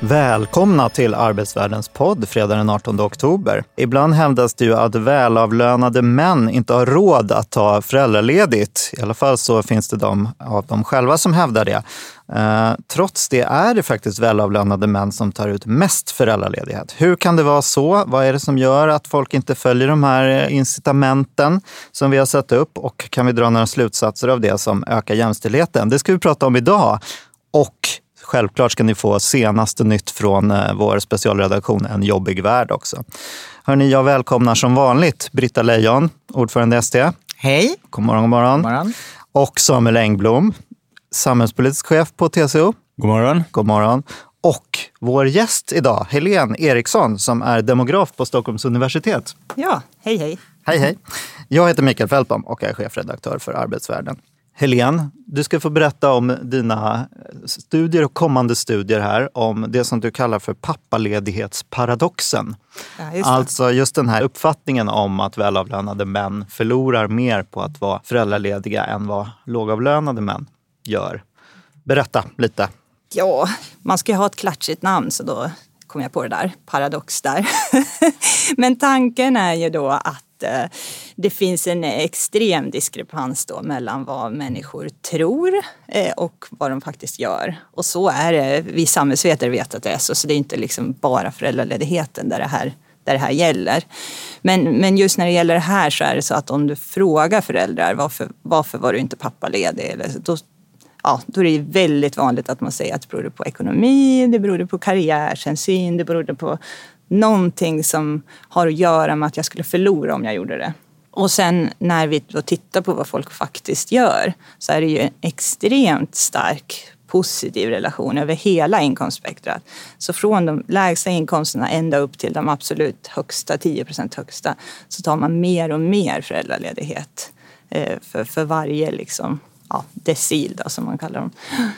Välkomna till Arbetsvärldens podd fredag den 18 oktober. Ibland hävdas det ju att välavlönade män inte har råd att ta föräldraledigt. I alla fall så finns det de av dem själva som hävdar det. Eh, trots det är det faktiskt välavlönade män som tar ut mest föräldraledighet. Hur kan det vara så? Vad är det som gör att folk inte följer de här incitamenten som vi har satt upp? Och kan vi dra några slutsatser av det som ökar jämställdheten? Det ska vi prata om idag. Och Självklart ska ni få senaste nytt från eh, vår specialredaktion En jobbig värld också. Hörni, jag välkomnar som vanligt Britta Lejon, ordförande SD. Hej! God morgon, god morgon. God morgon. Och Samuel Engblom, samhällspolitisk chef på TCO. God morgon. God morgon. Och vår gäst idag, Helene Eriksson, som är demograf på Stockholms universitet. Ja, hej hej. Hej hej. Jag heter Mikael Fältbom och är chefredaktör för Arbetsvärlden. Helene, du ska få berätta om dina studier och kommande studier här om det som du kallar för pappaledighetsparadoxen. Ja, just alltså just den här uppfattningen om att välavlönade män förlorar mer på att vara föräldralediga än vad lågavlönade män gör. Berätta lite. Ja, man ska ju ha ett klatschigt namn så då kom jag på det där, paradox där. Men tanken är ju då att Eh, det finns en extrem diskrepans då mellan vad människor tror eh, och vad de faktiskt gör. Och så är det. Vi samhällsvetare vet att det är så, så det är inte liksom bara föräldraledigheten där det här där det här gäller. Men, men just när det gäller det här så är det så att om du frågar föräldrar varför, varför var du inte pappaledig? Eller, då, ja, då är det väldigt vanligt att man säger att det berodde på ekonomi, det berodde på karriärshänsyn, det berodde på någonting som har att göra med att jag skulle förlora om jag gjorde det. Och sen när vi då tittar på vad folk faktiskt gör så är det ju en extremt stark positiv relation över hela inkomstspektrat. Så från de lägsta inkomsterna ända upp till de absolut högsta, 10 procent högsta, så tar man mer och mer föräldraledighet eh, för, för varje liksom, ja, decil då, som man kallar dem.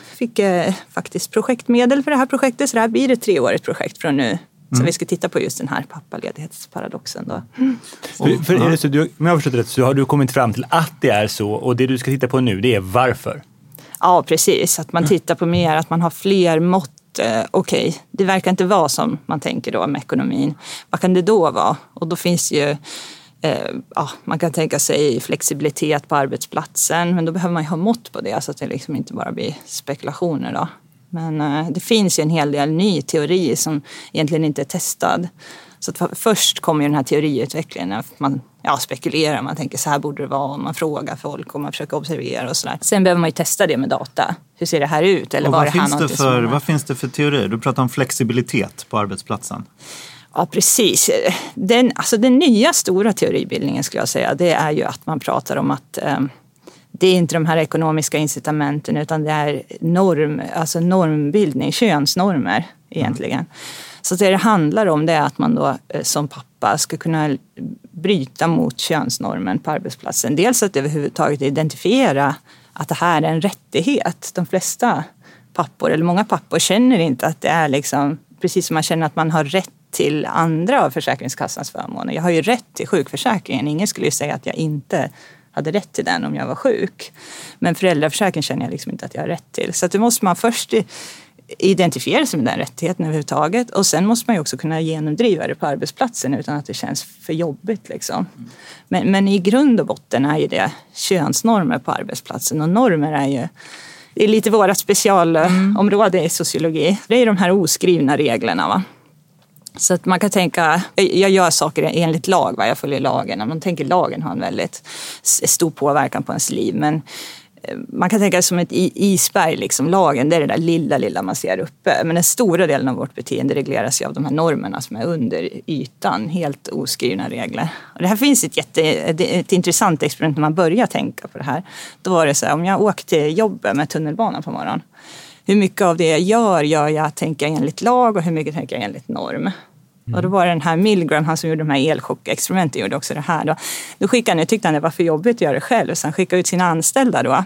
Fick eh, faktiskt projektmedel för det här projektet så det här blir ett treårigt projekt från nu så mm. vi ska titta på just den här pappaledighetsparadoxen. Då. Mm. För, för är det så, du, om jag har förstått rätt så har du kommit fram till att det är så och det du ska titta på nu det är varför? Ja precis, att man tittar på mer, att man har fler mått eh, okej, okay, det verkar inte vara som man tänker då med ekonomin. Vad kan det då vara? Och då finns ju eh, ja, man kan tänka sig flexibilitet på arbetsplatsen, men då behöver man ju ha mått på det så att det liksom inte bara blir spekulationer. Då. Men eh, det finns ju en hel del ny teori som egentligen inte är testad. Så först kommer ju den här teoriutvecklingen man ja, spekulerar, man tänker så här borde det vara, man frågar folk och man försöker observera och sådär. Sen behöver man ju testa det med data. Hur ser det här ut? Eller och vad, det finns det för, vad finns det för teorier? Du pratar om flexibilitet på arbetsplatsen. Ja, precis. Den, alltså den nya stora teoribildningen skulle jag säga, det är ju att man pratar om att eh, det är inte de här ekonomiska incitamenten utan det är norm, alltså normbildning, könsnormer egentligen. Mm. Så det det handlar om det är att man då eh, som pappa ska kunna bryta mot könsnormen på arbetsplatsen. Dels att överhuvudtaget identifiera att det här är en rättighet. De flesta pappor, eller många pappor, känner inte att det är liksom, precis som man känner att man har rätt till andra av Försäkringskassans förmåner. Jag har ju rätt till sjukförsäkringen. Ingen skulle ju säga att jag inte hade rätt till den om jag var sjuk. Men föräldraförsäkringen känner jag liksom inte att jag har rätt till. Så att det måste man först identifiera sig med den rättigheten överhuvudtaget. Och sen måste man ju också kunna genomdriva det på arbetsplatsen utan att det känns för jobbigt. Liksom. Men, men i grund och botten är ju det könsnormer på arbetsplatsen och normer är ju det är lite vårt specialområde mm. i sociologi. Det är de här oskrivna reglerna. Va? Så att man kan tänka, eh, jag gör saker enligt lag, va? jag följer lagen. Man tänker lagen har en väldigt stor påverkan på ens liv. Men eh, man kan tänka som ett isberg, liksom. lagen det är det där lilla, lilla man ser uppe. Men den stora delen av vårt beteende regleras ju av de här normerna som är under ytan, helt oskrivna regler. Och det här finns ett, jätte, ett intressant experiment när man börjar tänka på det här. Då var det så här, om jag åker till jobbet med tunnelbanan på morgonen hur mycket av det jag gör, gör jag tänker jag enligt lag och hur mycket tänker jag enligt norm? Och då var det den här Milgram, han som gjorde de här elchockexperimenten, gjorde också det här. Då, då skickade han, tyckte han det var för jobbigt att göra det själv, så han skickade ut sina anställda då.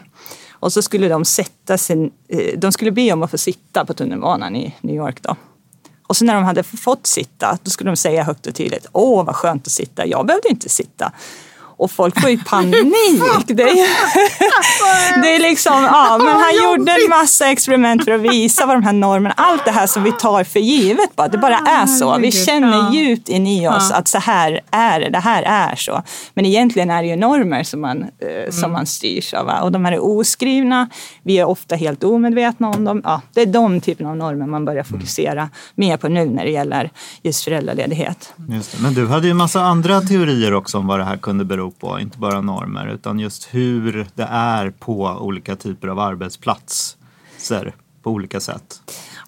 Och så skulle de sätta sig, eh, de skulle be om att få sitta på tunnelbanan i New York då. Och så när de hade fått sitta, då skulle de säga högt och tydligt, åh vad skönt att sitta, jag behövde inte sitta. Och folk får ju panik. Det är, det är liksom, ja, men han gjorde en massa experiment för att visa vad de här normerna, allt det här som vi tar för givet, bara, det bara är så. Vi känner djupt in i oss att så här är det, det här är så. Men egentligen är det ju normer som man, eh, som man styrs av. Och de här är oskrivna, vi är ofta helt omedvetna om dem. Ja, det är de typerna av normer man börjar fokusera mer på nu när det gäller just föräldraledighet. Just det. Men du hade ju en massa andra teorier också om vad det här kunde bero på. Inte bara normer, utan just hur det är på olika typer av arbetsplatser på olika sätt.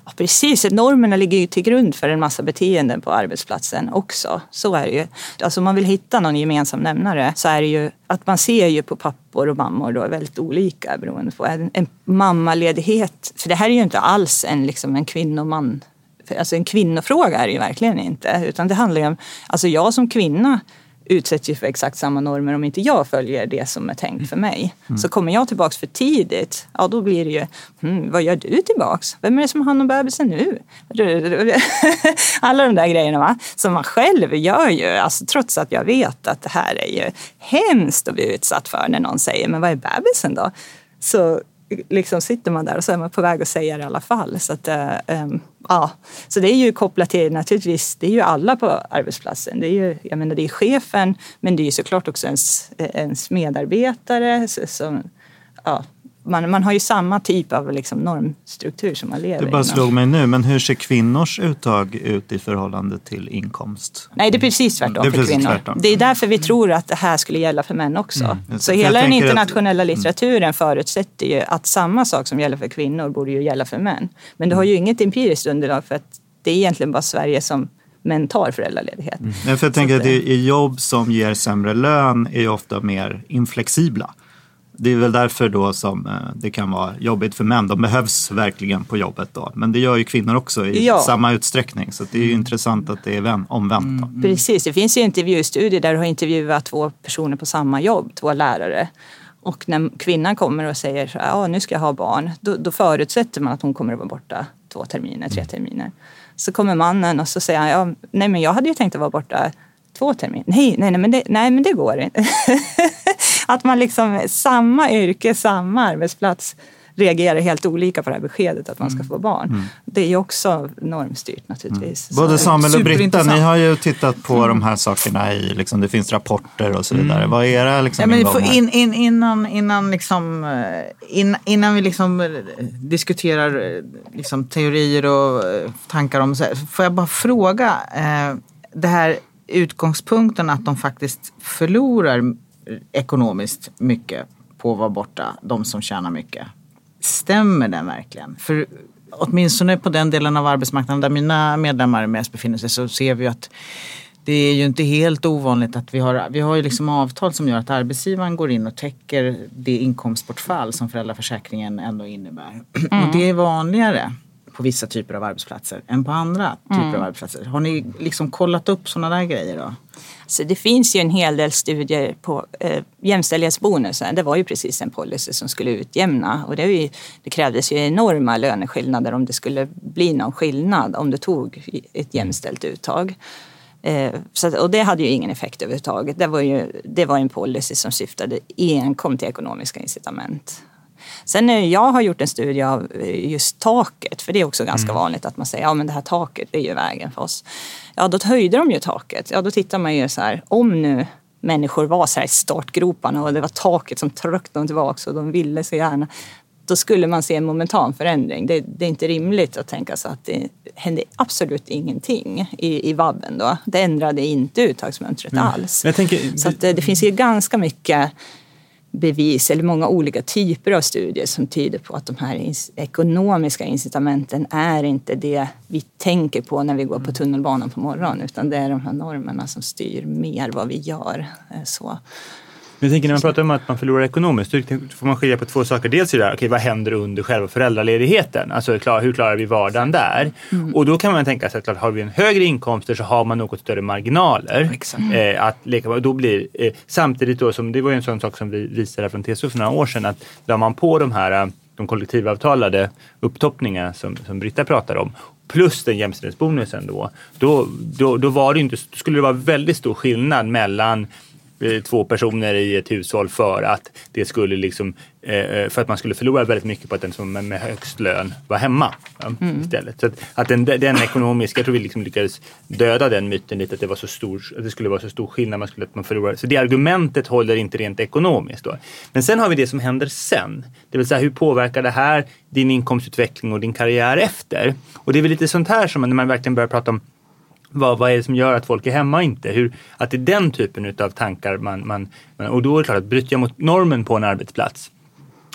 Ja, precis, normerna ligger ju till grund för en massa beteenden på arbetsplatsen också. Så är det ju. Alltså om man vill hitta någon gemensam nämnare så är det ju att man ser ju på pappor och mammor då väldigt olika beroende på en, en mammaledighet. För det här är ju inte alls en, liksom en kvinnoman Alltså en kvinnofråga är det ju verkligen inte. Utan det handlar ju om, alltså jag som kvinna utsätts ju för exakt samma normer om inte jag följer det som är tänkt för mig. Så kommer jag tillbaks för tidigt, ja då blir det ju, hmm, vad gör du tillbaks? Vem är det som har hand om bebisen nu? Alla de där grejerna va? som man själv gör ju, alltså, trots att jag vet att det här är ju hemskt att bli utsatt för när någon säger, men vad är bebisen då? Så liksom sitter man där och så är man på väg att säga det i alla fall. Så, att, äh, ähm, ja. så det är ju kopplat till naturligtvis, det är ju alla på arbetsplatsen. Det är ju, jag menar det är chefen men det är ju såklart också ens, eh, ens medarbetare. Som, ja, man, man har ju samma typ av liksom normstruktur som man lever Det bara inom. slog mig nu, men hur ser kvinnors uttag ut i förhållande till inkomst? Nej, det är precis tvärtom Det är för precis kvinnor. tvärtom. Det är därför vi tror att det här skulle gälla för män också. Mm, Så hela den tänker att- internationella litteraturen förutsätter ju att samma sak som gäller för kvinnor borde ju gälla för män. Men du har ju Mm. inget empiriskt underlag för att det är egentligen bara Sverige som män tar föräldraledighet. Nej, för jag tänker att det är jobb som ger sämre lön är ju ofta mer inflexibla. Det är väl därför då som eh, det kan vara jobbigt för män. De behövs verkligen på jobbet då. Men det gör ju kvinnor också i Ja. samma utsträckning. Så det är ju intressant att det är vän- omvänt. Då. Precis, det finns ju intervjustudier där du har intervjuat två personer på samma jobb, två lärare. Och när kvinnan kommer och säger så här, ja nu ska jag ha barn, då, då förutsätter man att hon kommer att vara borta två terminer, tre terminer. Så kommer mannen och så säger han, ja, nej men jag hade ju tänkt att vara borta två terminer. Nej, nej, nej, men, det, nej men det går inte. att man liksom, samma yrke, samma arbetsplats reagerar helt olika på det här beskedet att man ska få barn. Det är ju också normstyrt naturligtvis. Både Så- Samuel och Britta, ni har ju tittat på de här sakerna i, liksom, det finns rapporter och så vidare. Vad är era liksom, Ja, men ingångar? in, in, innan, innan, liksom, eh, in, innan vi liksom eh, diskuterar eh, liksom, teorier och tankar om så här, får jag bara fråga eh, det här utgångspunkten att de faktiskt förlorar ekonomiskt mycket på att vara borta, de som tjänar mycket. Stämmer den verkligen? För åtminstone på den delen av arbetsmarknaden där mina medlemmar mest befinner sig så ser vi att det är ju inte helt ovanligt att vi har, vi har ju liksom avtal som gör att arbetsgivaren går in och täcker det inkomstbortfall som föräldraförsäkringen ändå innär. Och det är vanligare på vissa typer av arbetsplatser än på andra typer av arbetsplatser. Har ni liksom kollat upp sådana där grejer då? Så det finns ju en hel del studier på eh, jämställdhetsbonusen. Det var ju precis en policy som skulle utjämna och det, ju, det krävdes ju enorma löneskillnader om det skulle bli någon skillnad om du tog ett jämställt uttag. Eh, så, och det hade ju ingen effekt överhuvudtaget. Det var ju det var en policy som syftade enkom till ekonomiska incitament. Sen när jag har gjort en studie av eh, just taket, för det är också ganska vanligt att man säger ja men det här taket det är ju vägen för oss. Ja då höjde de ju taket. Ja då tittar man ju så här, om nu människor var så här i startgroparna och det var taket som tryckte dem tillbaka och de ville så gärna. Då skulle man se en momentan förändring. Det, det är inte rimligt att tänka sig att det hände absolut ingenting i, i vabben då. Det ändrade inte uttagsmönstret alls. Men jag tänker- Så att, eh, det finns ju ganska mycket bevis eller många olika typer av studier som tyder på att de här ekonomiska incitamenten är inte det vi tänker på när vi går på tunnelbanan på morgonen utan det är de här normerna som styr mer vad vi gör. Eh, Så. Men jag tänker när man pratar om att man förlorar ekonomiskt, då får man skilja på två saker. Dels är det här, okay, vad händer under själva föräldraledigheten? Alltså hur klarar vi vardagen där? Mm. Och då kan man tänka sig att klart, har vi en högre inkomster så har man något större marginaler. Eh, att leka med. Då blir, eh, samtidigt då, som det var ju en sån sak som vi visade från TCO för några år sedan, att la man på de här eh, de kollektivavtalade upptoppningarna som, som Britta pratar om plus den jämställdhetsbonusen då, då, då, då var det inte, skulle det vara väldigt stor skillnad mellan två personer i ett hushåll för att det skulle liksom, eh, för att man skulle förlora väldigt mycket på att den som är med högst lön var hemma ja, istället. Så att, att den, den ekonomiska, jag tror vi liksom lyckades döda den myten lite att det var så stor, att det skulle vara så stor skillnad, man skulle, att man förlorar. Så det argumentet håller inte rent ekonomiskt då. Men sen har vi det som händer sen. Det vill säga hur påverkar det här din inkomstutveckling och din karriär efter? Och det är väl lite sånt här som när man verkligen börjar prata om vad, vad är det som gör att folk är hemma och inte? Hur, att det är den typen av tankar man, man, man... Och då är det klart att bryter jag mot normen på en arbetsplats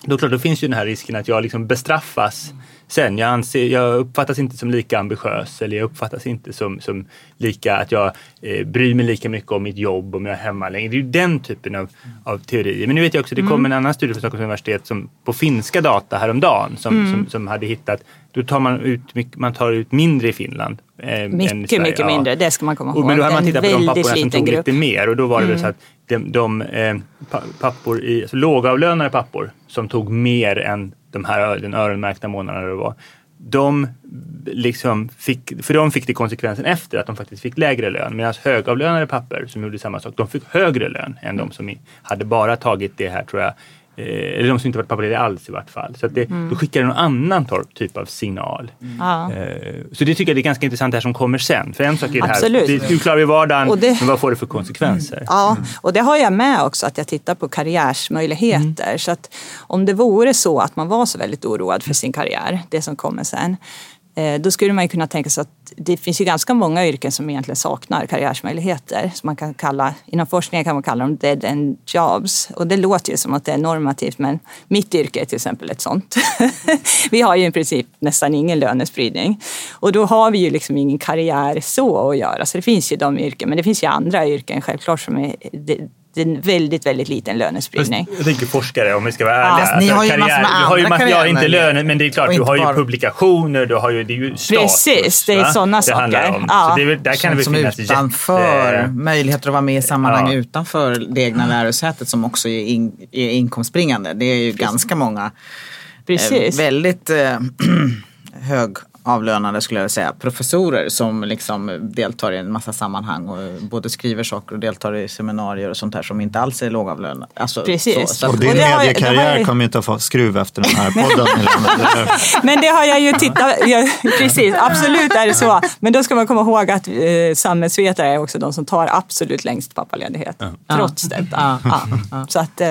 då, klart, då finns ju den här risken att jag liksom bestraffas sen. Jag, anser, jag uppfattas inte som lika ambitiös eller jag uppfattas inte som, som lika att jag eh, bryr mig lika mycket om mitt jobb om jag är hemma längre. Det är ju den typen av, av teorier. Men nu vet jag också, det kom en annan studie från Stockholms universitet som, på finska data häromdagen som, som, som hade hittat, då tar man ut, man tar ut mindre i Finland. Eh, än Mycket, Sverige. mycket Ja. mindre. Det ska man komma ihåg. men då hade man tittat på de papporna som tog grupp. Mm. lite mer och då var det väl så att de, de eh, pa- pappor i, alltså lågavlönade pappor som tog mer än de här, den öronmärkta månaderna det var. De liksom fick, för de fick det konsekvensen efter att de faktiskt fick lägre lön. Medan högavlönade pappor som gjorde samma sak, de fick högre lön än de som hade bara tagit det här tror jag. Eh, eller de som inte varit pappalediga alls i vart fall. Så att det, då skickar det någon annan typ av signal. Ja. Eh, Så det tycker jag det är ganska intressant det här som kommer sen. För en sak är det här, Absolut. det- hur klarar vi vardagen, det- men vad får det för konsekvenser? Ja, och det har jag med också att jag tittar på karriärsmöjligheter. Så att om det vore så att man var så väldigt oroad för sin karriär, det som kommer sen, Eh, då skulle man ju kunna tänka sig att det finns ju ganska många yrken som egentligen saknar karriärsmöjligheter. Som man kan kalla, inom forskningen kan man kalla dem dead end jobs. Och det låter ju som att det är normativt men mitt yrke är till exempel ett sånt. vi har ju i princip nästan ingen lönespridning. Och då har vi ju liksom ingen karriär så att göra. Så det finns ju de yrken, men det finns ju andra yrken självklart som är det, är en väldigt, väldigt liten lönespridning. Jag tänker forskare om vi ska vara Ja, ärliga. fast ni har ju massor med du har ju andra massor, ja, inte löner, men det är klart, du har ju bara- publikationer, du har ju, det är ju status. Precis, det är sådana det handlar saker. om. Ja. Så det där kan det väl som finnas utanför, jätte... möjligheter att vara med i sammanhang Ja. utanför det egna lärosätet som också är, in, är inkomstbringande. Det är ju ganska många Precis. eh, väldigt eh, högavlönade skulle jag säga, professorer som liksom deltar i en massa sammanhang och både skriver saker och deltar i seminarier och sånt här som inte alls är lågavlönade. Alltså, Precis. Så, så Och att, din Och mediekarriär jag- kommer ju inte att få skruv efter den här podden. Men det har jag ju tittat, ja, precis, absolut är det så. Men då ska man komma ihåg att eh, samhällsvetare är också de som tar absolut längst pappaledighet. Trots detta. Ja. Så att eh,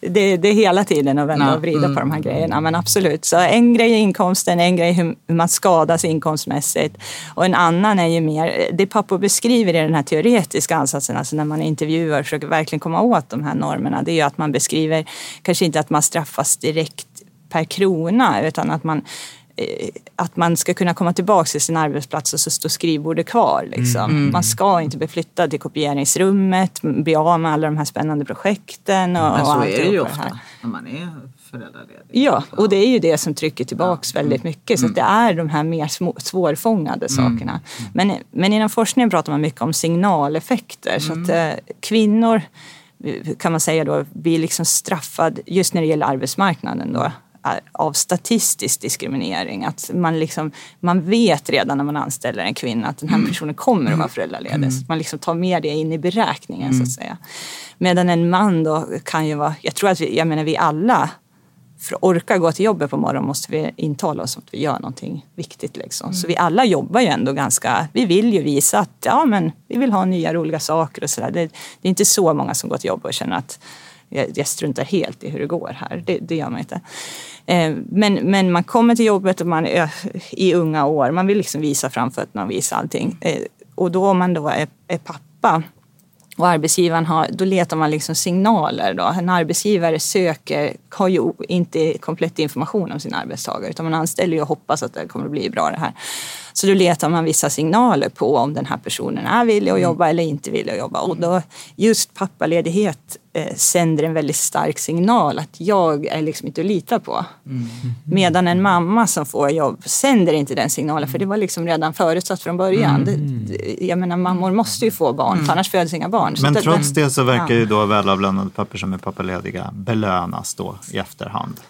det, det är hela tiden att vända Ja. och vrida på de här grejerna. Men absolut, så en grej är inkomsten, en grej är hur man skadas inkomstmässigt. Och en annan är ju mer, det pappor beskriver i den här teoretiska ansatsen, alltså när man intervjuar och försöker verkligen komma åt de här normerna, det är ju att man beskriver, kanske inte att man straffas direkt per krona utan att man eh, att man ska kunna komma tillbaka till sin arbetsplats och så står skrivbordet kvar. Liksom. Man ska inte bli flyttad till kopieringsrummet, bli av med alla de här spännande projekten. Och, men och så är det ju det här. ofta när man är föräldraledig. Ja, och det är ju det som trycker tillbaks väldigt mycket. Så att det är de här mer små, svårfångade sakerna. Men, men inom forskningen pratar man mycket om signaleffekter. Så att eh, kvinnor eh, kan man säga då blir liksom straffad just när det gäller arbetsmarknaden då är- av statistisk diskriminering. Att man, liksom, man vet redan när man anställer en kvinna att den här personen kommer att vara föräldraledig. Så Man liksom tar med det in i beräkningen så att säga. Medan en man då kan ju vara, jag tror att vi, jag menar vi alla för att orka gå till jobbet på morgonen måste vi intala oss att vi gör någonting viktigt. Liksom. Så vi alla jobbar ju ändå ganska, vi vill ju visa att ja, men vi vill ha nya roliga saker och sådär. Det, det är inte så många som går till jobbet och känner att jag, jag struntar helt i hur det går här. Det, det gör man inte. Eh, men, men man kommer till jobbet och man är i unga år. Man vill liksom visa framfötterna och visa allting. Eh, och då om man då är, är pappa och arbetsgivaren har, då letar man liksom signaler. Då. En arbetsgivare söker, har ju inte komplett information om sin arbetstagare utan man anställer ju och hoppas att det kommer att bli bra det här. Så då letar man vissa signaler på om den här personen är villig att jobba eller inte villig att jobba. Och då just pappaledighet sänder en väldigt stark signal att jag är liksom inte att lita på. Medan en mamma som får jobb sänder inte den signalen för det var liksom redan förutsatt från början. Det, jag menar mammor måste ju få barn för annars föds inga barn. Så Men det- trots det så verkar ja. ju då välavlönade pappor som är pappalediga belönas då i efterhand.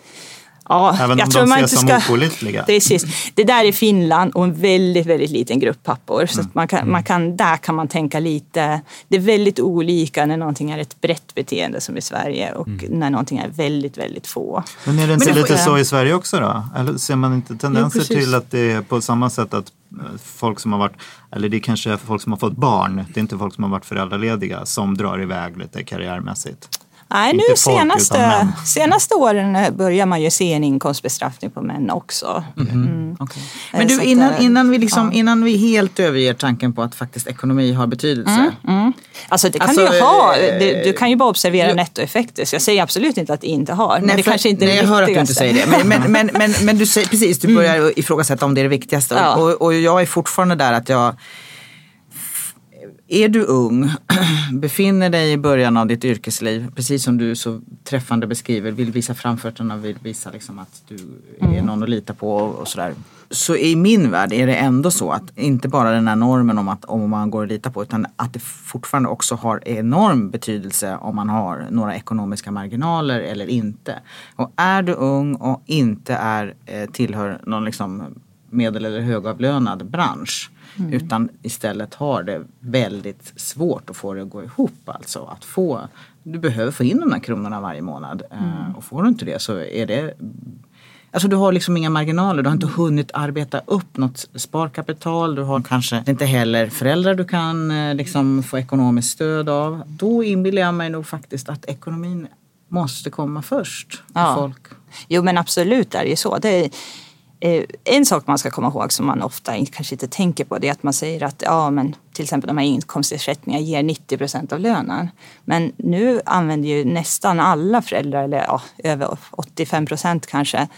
Ja, Även jag om tror de man ses inte som ska... opålitliga. Precis. Det där är Finland och en väldigt, väldigt liten grupp pappor. Så att man kan, man kan, där kan man tänka lite. Det är väldigt olika när någonting är ett brett beteende som i Sverige och när någonting är väldigt, väldigt få. Men är det inte det lite får- så i Sverige också då? Eller ser man inte tendenser Jo, till att det är på samma sätt att eh, folk som har varit, eller det kanske är folk som har fått barn, det är inte folk som har varit föräldralediga som drar iväg lite karriärmässigt. Nej, Inte nu folk, senaste, senaste åren eh, börjar man ju se en inkomstbestraffning på män också. Mm. Okej. Eh, Men du, innan, eh, innan, vi liksom, ja. innan vi helt överger tanken på att faktiskt ekonomi har betydelse. Alltså det kan Alltså, du ju ha. Du, du kan ju bara observera jo. nettoeffekter. Så jag säger absolut inte att det inte har. Men det för- kanske inte är nej, det jag hör att du inte viktigaste. säger det. Men, men, men, men, men du säger precis, du börjar ifrågasätta om det är det viktigaste. Ja. Och, och jag är fortfarande där att jag... Är du ung, befinner dig i början av ditt yrkesliv, precis som du så träffande beskriver, vill visa framfötterna, vill visa liksom att du är någon att lita på och, och sådär. Så i min värld är det ändå så att inte bara den här normen om att om man går att lita på utan att det fortfarande också har enorm betydelse om man har några ekonomiska marginaler eller inte. Och är du ung och inte är, eh, tillhör någon liksom medel eller högavlönad bransch utan istället har det väldigt svårt att få det att gå ihop. Alltså att få, du behöver få in de här kronorna varje månad eh, och får du inte det så är det Alltså du har liksom inga marginaler, du har inte hunnit arbeta upp något sparkapital, du har kanske inte heller föräldrar du kan eh, liksom få ekonomiskt stöd av. Då inbillar jag mig nog faktiskt att ekonomin måste komma först för Ja. folk. Jo men absolut är det ju så. Det är, en sak man ska komma ihåg som man ofta kanske inte tänker på det är att man säger att ja, men till exempel de här inkomstersättningarna ger 90 procent av lönen. Men nu använder ju nästan alla föräldrar, eller ja, över 85 procent kanske,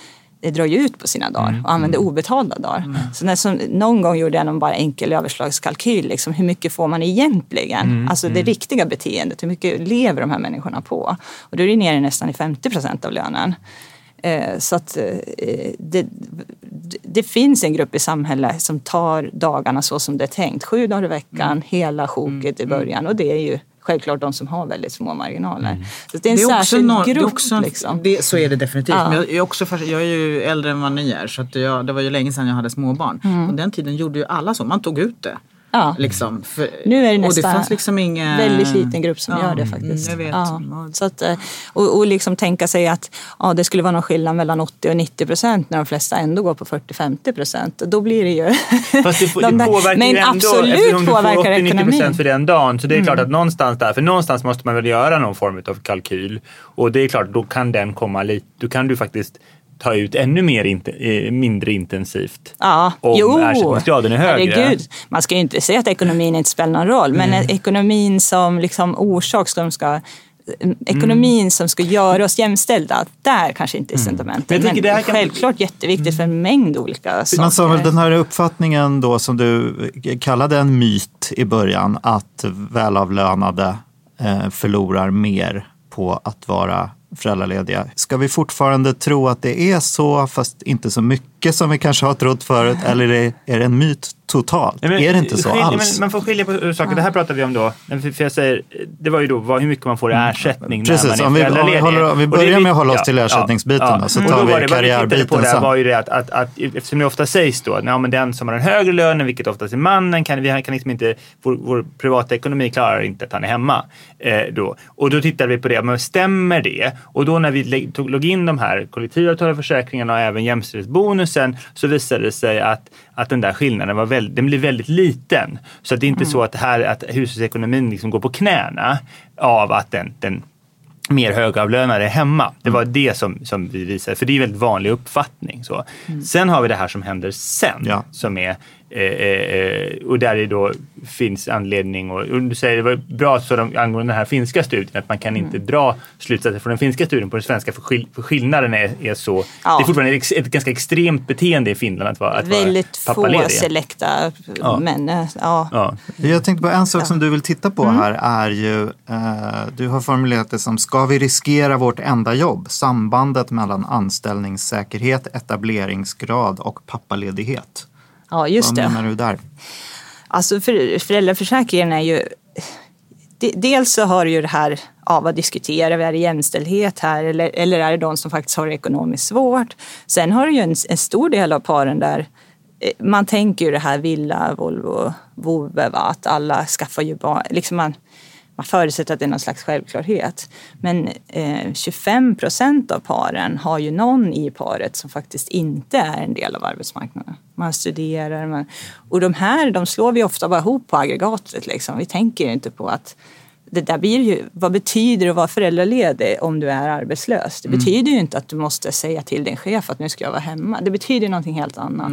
det drar ju ut på sina dagar och använder obetalda dagar. Så när, som, någon gång gjorde jag någon bara enkel överslagskalkyl. Liksom, hur mycket får man egentligen? Alltså det riktiga beteendet. Hur mycket lever de här människorna på? Och då är det nere nästan i 50 procent av lönen. Eh, Så att eh, det, det finns en grupp i samhället som tar dagarna så som det är tänkt. Sju dagar i veckan, hela sjoket i början. Och det är ju självklart de som har väldigt små marginaler. Så det är en särskild nå- grupp. det är också, liksom. det, så är det definitivt. Ja. Men jag, är också, jag är ju äldre än vad ni är så jag, det var ju länge sedan jag hade småbarn. Mm. Och den tiden gjorde ju alla så, man tog ut det. Ja. Liksom, för, Nu är det och det nästan fanns liksom inga... väldigt liten grupp som Ja, gör det faktiskt. Jag vet. Ja. Så att, eh, och, och liksom tänka sig att ja, det skulle vara någon skillnad mellan 80 och 90 procent när de flesta ändå går på 40-50 procent. Då blir det ju... Fast det, de det där- påverkar Men ju ändå, absolut eftersom du får påverkar 80-90% ekonomin. för den dagen. Så det är klart att någonstans där, för någonstans måste man väl göra någon form av kalkyl. Och det är klart, då kan den komma lite, då kan du faktiskt ta ut ännu mer inte, eh, mindre intensivt. Ja, Om jo. ersättningsgraden är högre. Herregud. Man ska ju inte säga att ekonomin inte spelar någon roll, men Mm. ekonomin som liksom orsak som ska Ekonomin som ska göra oss jämställda, där kanske inte är sentimentet. Mm. Men Men, här kan- självklart jätteviktigt för en mängd olika saker. Man sa väl den här uppfattningen då som du kallade en myt i början att välavlönade eh, förlorar mer på att vara föräldralediga. Ska vi fortfarande tro att det är så fast inte så mycket som vi kanske har trott förut eller är det, är det en myt totalt? Men är det inte så skilj- alls? Men man får skilja på saker. Det här pratar vi om då. För jag säger, det var ju då vad, hur mycket man får i ersättning Precis, när man är om vi- om vi håller- om vi Och det börjar vi- med att hålla oss till ersättningsbiten då, så Och tar vi var det- vad tittade karriärbiten på sen. var ju det att, att, att, eftersom det ofta sägs då, ja, men den som har den högre lönen, vilket oftast är mannen, kan, vi kan liksom inte, vår, vår privata ekonomi klarar inte att han är hemma. Eh, då. Och då tittade vi på det, men stämmer det? Och då när vi tog, låg in de här kollektivavtalade försäkringarna och även jämställdhetsbonusen så visade det sig att, att den där skillnaden var väldigt, den blir väldigt liten. Så att det är inte så att, här, att hushållsekonomin liksom går på knäna av att den, den mer högavlönade är hemma. Det var det som, som vi visade, för det är en väldigt vanlig uppfattning. Så. Sen har vi det här som händer sen, Ja. som är Eh, eh, och där det då finns anledning och, och du säger det var bra så de, angående den här finska studien att man kan inte dra slutsatser från den finska studien på den svenska för, skill, för skillnaden är, är så. Ja. Det är fortfarande ett, ett ganska extremt beteende i Finland att vara, att Väldigt vara få pappaledig. selekta Ja. män. eh, Ja. Ja. Jag tänkte på en sak som du vill titta på här är ju, eh, du har formulerat det som, ska vi riskera vårt enda jobb? Sambandet mellan anställningssäkerhet, etableringsgrad och pappaledighet. Ja, just Vad det. menar du där? Alltså för, föräldraförsäkringen är ju... de- Dels så har ju det här, ja, vad diskuterar vi? Är det jämställdhet här eller, eller är det de som faktiskt har det ekonomiskt svårt? Sen har du ju en, en stor del av paren där eh, man tänker ju det här villa, Volvo, vovve, va? att alla skaffar ju barn. Liksom man, man förutsätter att det är någon slags självklarhet. Men eh, 25 procent av paren har ju någon i paret som faktiskt inte är en del av arbetsmarknaden. Man studerar. Man, och de här de slår vi ofta bara ihop på aggregatet. Liksom. Vi tänker ju inte på att det där blir ju, vad betyder det att vara föräldraledig om du är arbetslös? Det betyder ju inte att du måste säga till din chef att nu ska jag vara hemma. Det betyder någonting helt annat.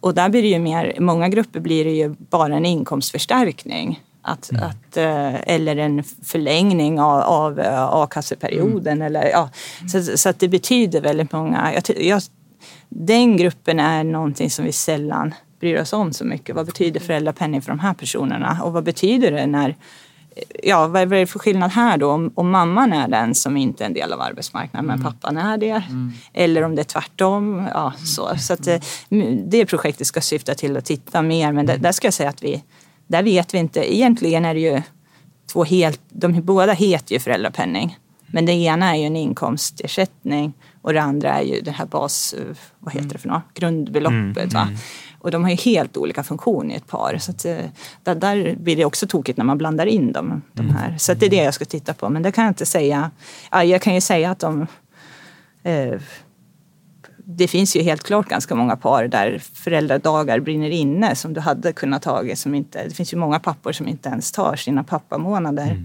Och där blir det ju mer, många grupper blir det ju bara en inkomstförstärkning. Att, att, eh, eller en förlängning av, av eh, a-kasseperioden. Eller, ja. så, så det betyder väldigt många. Jag, jag, den gruppen är någonting som vi sällan bryr oss om så mycket. Vad betyder föräldrapenning för de här personerna? Och vad betyder det när Ja, vad är det för skillnad här då? Om, om mamman är den som inte är en del av arbetsmarknaden men pappan är det. Eller om det är tvärtom. Ja, så så att, eh, det projektet ska syfta till att titta mer. Men där, där ska jag säga att vi, där vet vi inte. Egentligen är det ju två helt, de båda heter ju föräldrapenning. Men det ena är ju en inkomstersättning och det andra är ju det här bas, eh, vad heter det för något, grundbeloppet. Va? Och de har ju helt olika funktion i ett par. Så att, eh, där, där blir det också tokigt när man blandar in dem. De här. Så det är det jag ska titta på. Men det kan jag inte säga. Ja, jag kan ju säga att de eh, det finns ju helt klart ganska många par där föräldradagar brinner inne som du hade kunnat tagit. Som inte, det finns ju många pappor som inte ens tar sina pappamånader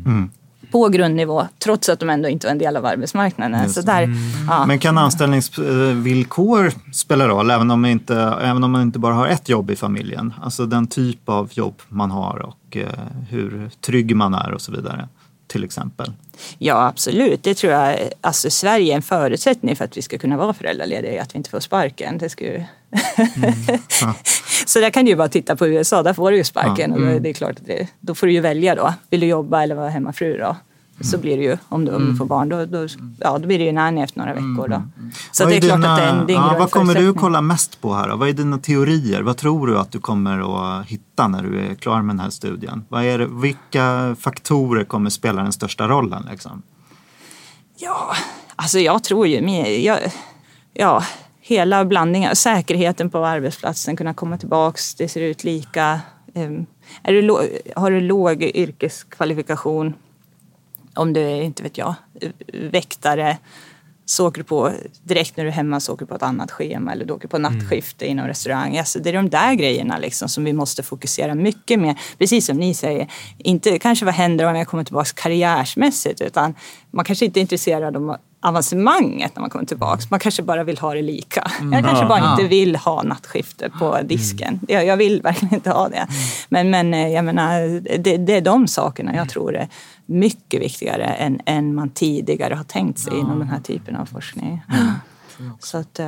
på grundnivå trots att de ändå inte var en del av arbetsmarknaden. Så där, ja. Men kan anställningsvillkor spela roll även om, man inte, även om man inte bara har ett jobb i familjen? Alltså den typ av jobb man har och eh, hur trygg man är och så vidare. Till exempel. Ja, absolut. Det tror jag. Alltså, Sverige är en förutsättning för att vi ska kunna vara föräldralediga, att vi inte får sparken. Det ska ju... Så där kan du ju bara titta på USA, där får du ju sparken. Och då, det är klart att det, då får du ju välja då. Vill du jobba eller vara hemmafru då? Så blir det ju, om du, om du får barn, då, då, ja, då blir det ju nanny efter några veckor. Då. Så Vad det är klart dina- att det är en, det är en ja, Vad kommer du kolla mest på här? Då? Vad är dina teorier? Vad tror du att du kommer att hitta när du är klar med den här studien? Vad är det, vilka faktorer kommer spela den största rollen? Liksom? Ja, alltså jag tror ju. Jag, ja, hela blandningen. Säkerheten på arbetsplatsen, kunna komma tillbaks, det ser ut lika. Ehm, Är du, har du låg yrkeskvalifikation, om du är, inte vet jag, väktare, så åker du på, direkt när du är hemma så åker du på ett annat schema eller du åker på nattskifte inom restaurang. Alltså det är de där grejerna liksom som vi måste fokusera mycket mer. Precis som ni säger, inte kanske vad händer om jag kommer tillbaka karriärsmässigt utan man kanske inte är intresserad av avancemanget när man kommer tillbaka. Man kanske bara vill ha det lika. Jag kanske bara inte vill ha nattskifte på disken. Jag, jag vill verkligen inte ha det. Men, men eh, jag menar, det, det är de sakerna jag tror är mycket viktigare än, än man tidigare har tänkt sig inom den här typen av forskning. Så att, eh,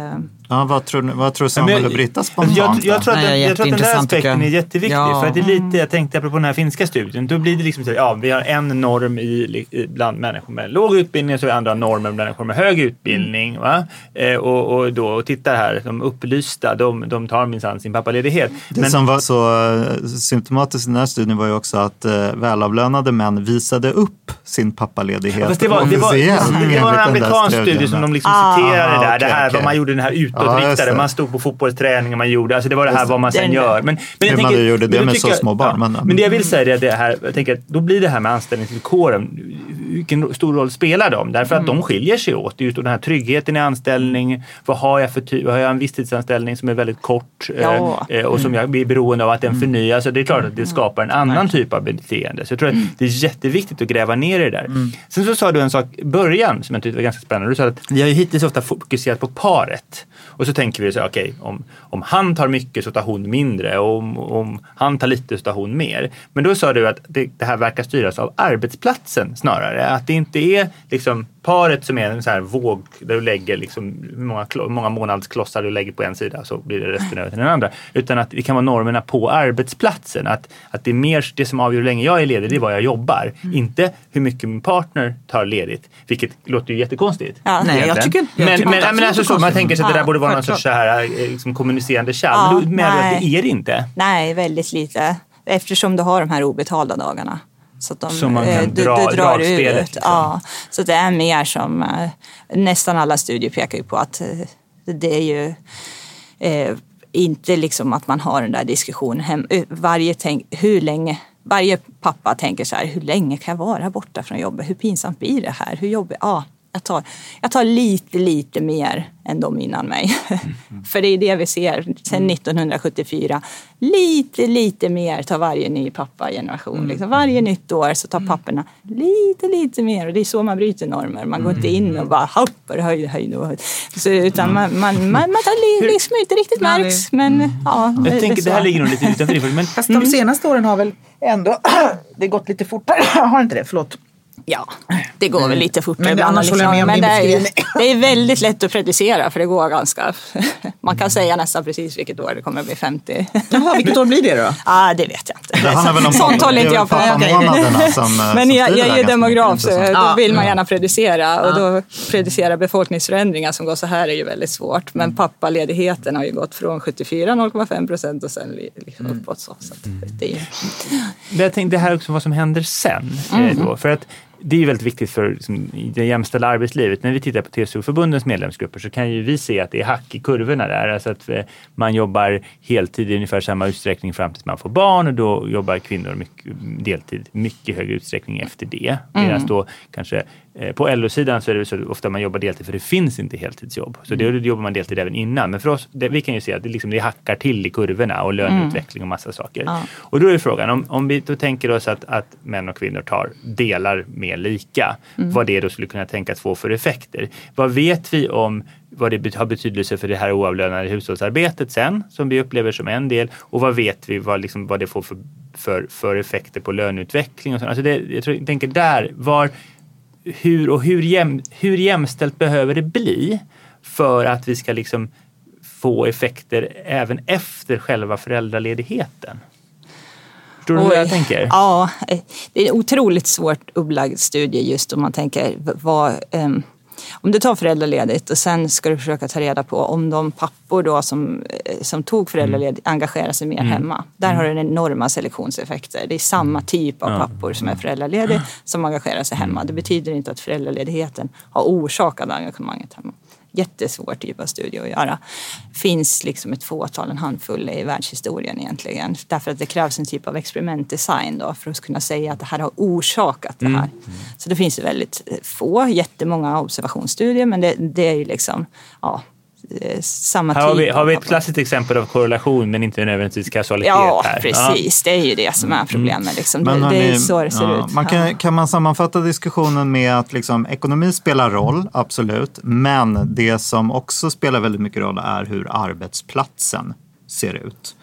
Ja, vad, tror, vad tror Men Samuel jag- och Britta Jag, spontant? jag, då? tror att, Nej, den- jag tror att den där aspekten är jag. jätteviktig. Ja. För att det är lite, jag tänkte apropå den här finska studien, då blir det liksom så ja vi har en norm i, i, bland människor med låg utbildning och så har vi andra normer bland människor med hög utbildning. Va? Eh, och, och då och titta här, de upplysta, de, de tar minsann sin pappaledighet. Det som var så eh, symptomatiskt i den här studien var ju också att eh, välavlönade män visade upp sin pappaledighet Ja, det var, det var, det var enligt en den där amerikansk studie som de liksom Ah. citerade där. Ah, det här vad man gjorde den här Ja, just utåtriktade. det. man stod på fotbollsträningar man gjorde. Alltså det var det här vad man sen gör. Men, men jag Hur man gjorde det men med tycker så små barn, men- men det jag vill säga är det här, jag tänker att då blir det här med anställningsvillkoren vilken stor roll spelar de? Därför att de skiljer sig åt. Det är ju den här tryggheten i anställning. Vad har jag för ty- har jag en visstidsanställning som är väldigt kort eh, Ja. eh, och som jag blir beroende av att den förnyas. Så det är klart att det skapar en annan typ av beteende. Så jag tror att det är jätteviktigt att gräva ner i det där. Sen så sa du en sak i början som jag tyckte var ganska spännande. Du sa att vi har ju hittills ofta fokuserat på paret. Och så tänker vi så okej, om, om han tar mycket så tar hon mindre och om, om han tar lite så tar hon mer. Men då sa du att det, det här verkar styras av arbetsplatsen snarare. Att det inte är liksom paret som är en så här våg där du lägger liksom hur många, många månadsklossar du lägger på en sida så blir det resten över till den andra. Utan att det kan vara normerna på arbetsplatsen. Att, att det är mer det som avgör hur länge jag är ledig, det är vad jag jobbar. Inte hur mycket min partner tar ledigt. Vilket låter ju jättekonstigt. Ja. Nej, jag tycker- jag men, tycker men, inte men alltså så, man tänker sig att det där Ja, borde vara någon sorts så här, eh, liksom kommunicerande kärl. Ja, men då menar du att det är det inte. Nej, väldigt lite. Eftersom du har de här obetalda dagarna. Så att de, Som man kan eh, du, dra- du drar ut. liksom. Ja, så det är mer som, eh, nästan alla studier pekar ju på att det är ju eh, inte liksom att man har den där diskussionen hem, varje tänk, hur länge varje pappa tänker så här, hur länge kan jag vara borta från jobbet? Hur pinsamt blir det här? Hur jobbigt? Ja, jag tar, jag tar lite, lite mer än de innan mig. För det är det vi ser sedan 1974. Lite, lite mer tar varje ny pappageneration. Liksom varje nytt år så tar papporna lite, lite mer. Och det är så man bryter normer. Man går inte in och bara hoppar höjd och höjd. Så, utan man, man, man, man tar li- liksom inte riktigt det- märks. Men ja, Jag det, tänker, så. det här ligger nog lite utanför men Fast de senaste åren har väl ändå det gått lite fortare. har inte det? Förlåt. Ja, det går väl lite fortare Men det- ibland. annars håller jag med om men det, är, ju- det är väldigt lätt att predicera för det går ganska... Man kan säga nästan precis vilket år det kommer att bli 50. Jaha, vilket år blir det då? ah, det vet jag inte. Det handlar Sånt håller inte jag på. pappamånaderna som, eh, Men jag, jag är ju demograf så då vill man gärna predicera och då predicera befolkningsförändringar som går så här är ju väldigt svårt. Men pappaledigheten har ju gått från 74 0,5 procent och sen li- liksom uppåt så. så att det är ju, jag tänkte det här också vad som händer sen. Eh, då, för att det är ju väldigt viktigt för liksom, det jämställda arbetslivet. När vi tittar på TCO-förbundens medlemsgrupper så kan ju vi se att det är hack i kurvorna där. Alltså att eh, man jobbar heltid i ungefär samma utsträckning fram tills man får barn och då jobbar kvinnor mycket, deltid mycket högre utsträckning efter det. Medan då kanske eh, på LO-sidan så är det så ofta man jobbar deltid för det finns inte heltidsjobb. Så då jobbar man deltid även innan. Men för oss, det, vi kan ju se att det, liksom, det hackar till i kurvorna och löneutveckling och massa saker. Ja. Och då är frågan, om, om vi då tänker oss att, att män och kvinnor tar delar mer lika, vad det då skulle kunna tänkas få för effekter. Vad vet vi om vad det har betydelse för det här oavlönade hushållsarbetet sen, som vi upplever som en del, och vad vet vi vad, liksom, vad det får för, för, för effekter på löneutveckling och sånt. Alltså det, jag, tror, jag tänker där, var, hur och hur, jäm, hur jämställt behöver det bli för att vi ska liksom få effekter även efter själva föräldraledigheten? Förstår du hur jag Oj. tänker? Ja, eh, det är en otroligt svårt upplagd studie just om man tänker vad, ehm, om du tar föräldraledigt och sen ska du försöka ta reda på om de pappor då som, eh, som tog föräldraledigt engagerar sig mer hemma. Där har du den enorma selektionseffekter. Det är samma typ av pappor som är föräldralediga som engagerar sig hemma. Det betyder inte att föräldraledigheten har orsakat engagemanget hemma. Jättesvår typ av studie att göra. Finns liksom ett fåtal, en handfull i världshistorien egentligen. Därför att det krävs en typ av experimentdesign då för att kunna säga att det här har orsakat det här. Så det finns väldigt få, jättemånga observationsstudier men det, det är ju liksom ja, samma Här har vi, typ har vi ett klassiskt exempel av korrelation men inte nödvändigtvis kausalitet Ja, här. precis. Det är ju det som är problemet. Liksom. Det, det är hörni, så det ser ja, ut. Man Ja. kan, kan man sammanfatta diskussionen med att liksom, ekonomi spelar roll, absolut. Men det som också spelar väldigt mycket roll är hur arbetsplatsen ser ut.